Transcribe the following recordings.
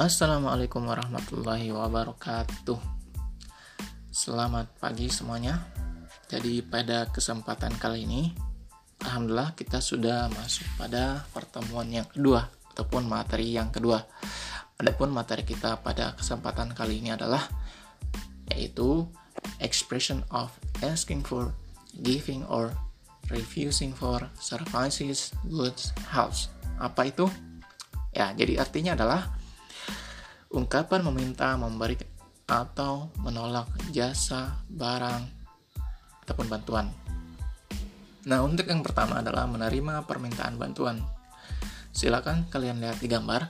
Assalamualaikum warahmatullahi wabarakatuh. Selamat pagi semuanya. Jadi pada kesempatan kali ini, alhamdulillah kita sudah masuk pada pertemuan yang kedua ataupun materi yang kedua. Adapun materi kita pada kesempatan kali ini adalah yaitu expression of asking for, giving or refusing for services, goods, helps. Apa itu? Ya, jadi artinya adalah ungkapan meminta, memberi atau menolak jasa, barang, ataupun bantuan. Nah, untuk yang pertama adalah menerima permintaan bantuan. Silakan kalian lihat di gambar.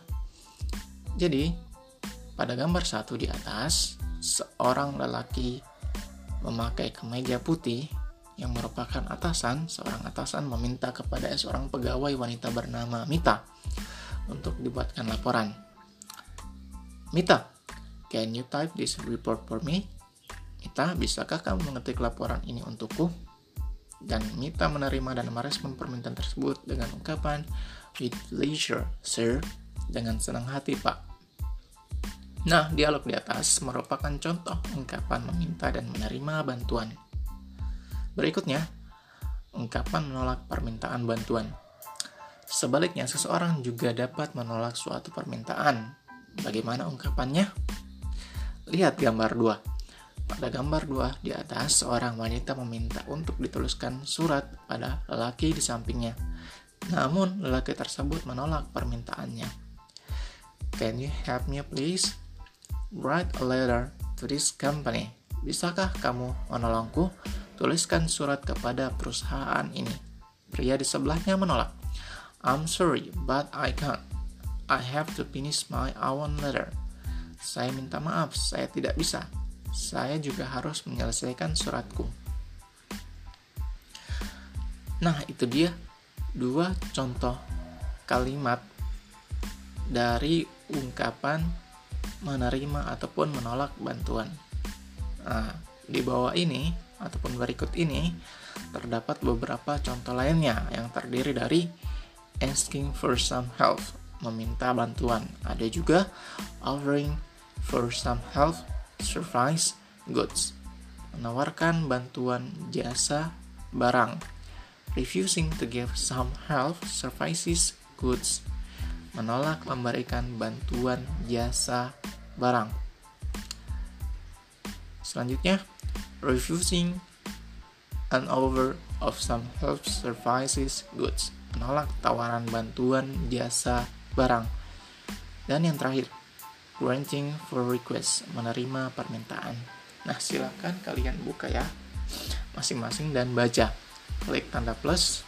Jadi, pada gambar satu di atas, seorang lelaki memakai kemeja putih yang merupakan atasan, seorang atasan meminta kepada seorang pegawai wanita bernama Mita untuk dibuatkan laporan. Mita, can you type this report for me? Mita, bisakah kamu mengetik laporan ini untukku? Dan Mita menerima dan merespon permintaan tersebut dengan ungkapan, with pleasure, sir, dengan senang hati, Pak. Nah, dialog di atas merupakan contoh ungkapan meminta dan menerima bantuan. Berikutnya, ungkapan menolak permintaan bantuan. Sebaliknya, seseorang juga dapat menolak suatu permintaan Bagaimana ungkapannya? Lihat gambar 2. Pada gambar 2 di atas, seorang wanita meminta untuk dituliskan surat pada lelaki di sampingnya. Namun, lelaki tersebut menolak permintaannya. Can you help me please? Write a letter to this company. Bisakah kamu menolongku? Tuliskan surat kepada perusahaan ini. Pria di sebelahnya menolak. I'm sorry, but I can't. I have to finish my own letter. Saya minta maaf, saya tidak bisa. Saya juga harus menyelesaikan suratku. Nah, itu dia dua contoh kalimat dari ungkapan menerima ataupun menolak bantuan. Nah, di bawah ini ataupun berikut ini terdapat beberapa contoh lainnya yang terdiri dari asking for some help meminta bantuan. Ada juga offering for some help, service, goods. Menawarkan bantuan jasa, barang. Refusing to give some help, services, goods. Menolak memberikan bantuan jasa, barang. Selanjutnya, refusing an offer of some help, services, goods menolak tawaran bantuan jasa barang. Dan yang terakhir, granting for request, menerima permintaan. Nah, silakan kalian buka ya masing-masing dan baca. Klik tanda plus.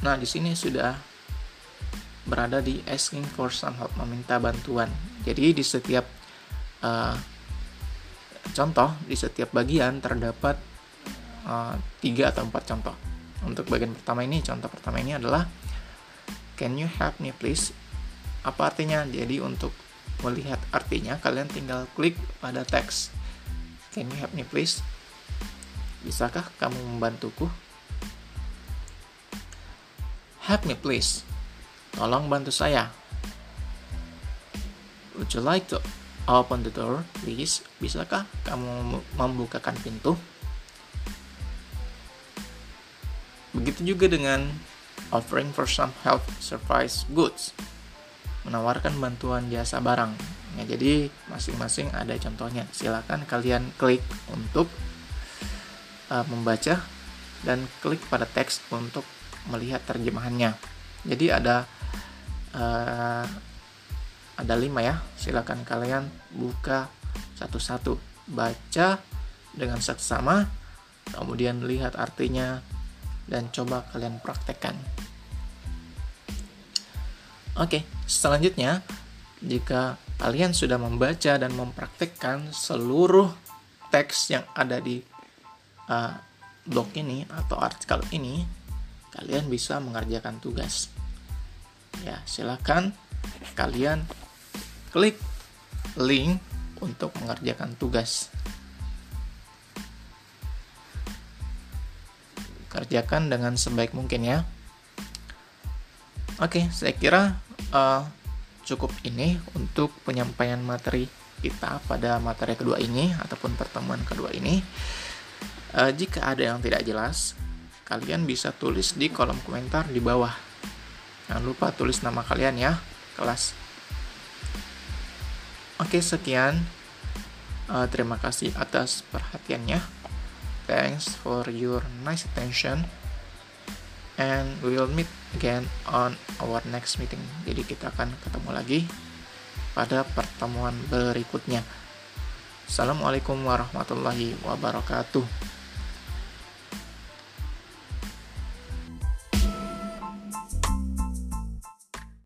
Nah, di sini sudah berada di asking for some help, meminta bantuan. Jadi di setiap uh, contoh, di setiap bagian terdapat uh, tiga atau empat contoh. Untuk bagian pertama ini, contoh pertama ini adalah Can you help me please? Apa artinya? Jadi untuk melihat artinya kalian tinggal klik pada teks. Can you help me please? Bisakah kamu membantuku? Help me please. Tolong bantu saya. Would you like to open the door, please? Bisakah kamu membukakan pintu? Begitu juga dengan offering for some health service goods. Menawarkan bantuan jasa barang. Ya jadi masing-masing ada contohnya. Silakan kalian klik untuk uh, membaca dan klik pada teks untuk melihat terjemahannya. Jadi ada uh, ada lima ya. Silakan kalian buka satu-satu. Baca dengan seksama kemudian lihat artinya dan coba kalian praktekkan. Oke, selanjutnya jika kalian sudah membaca dan mempraktekkan seluruh teks yang ada di uh, blog ini atau artikel ini, kalian bisa mengerjakan tugas. Ya, silakan kalian klik link untuk mengerjakan tugas. Kerjakan dengan sebaik mungkin ya. Oke, saya kira uh, cukup ini untuk penyampaian materi kita pada materi kedua ini ataupun pertemuan kedua ini. Uh, jika ada yang tidak jelas, kalian bisa tulis di kolom komentar di bawah. Jangan lupa tulis nama kalian ya, kelas. Oke, sekian. Uh, terima kasih atas perhatiannya. Thanks for your nice attention. And we will meet again on our next meeting. Jadi kita akan ketemu lagi pada pertemuan berikutnya. Assalamualaikum warahmatullahi wabarakatuh.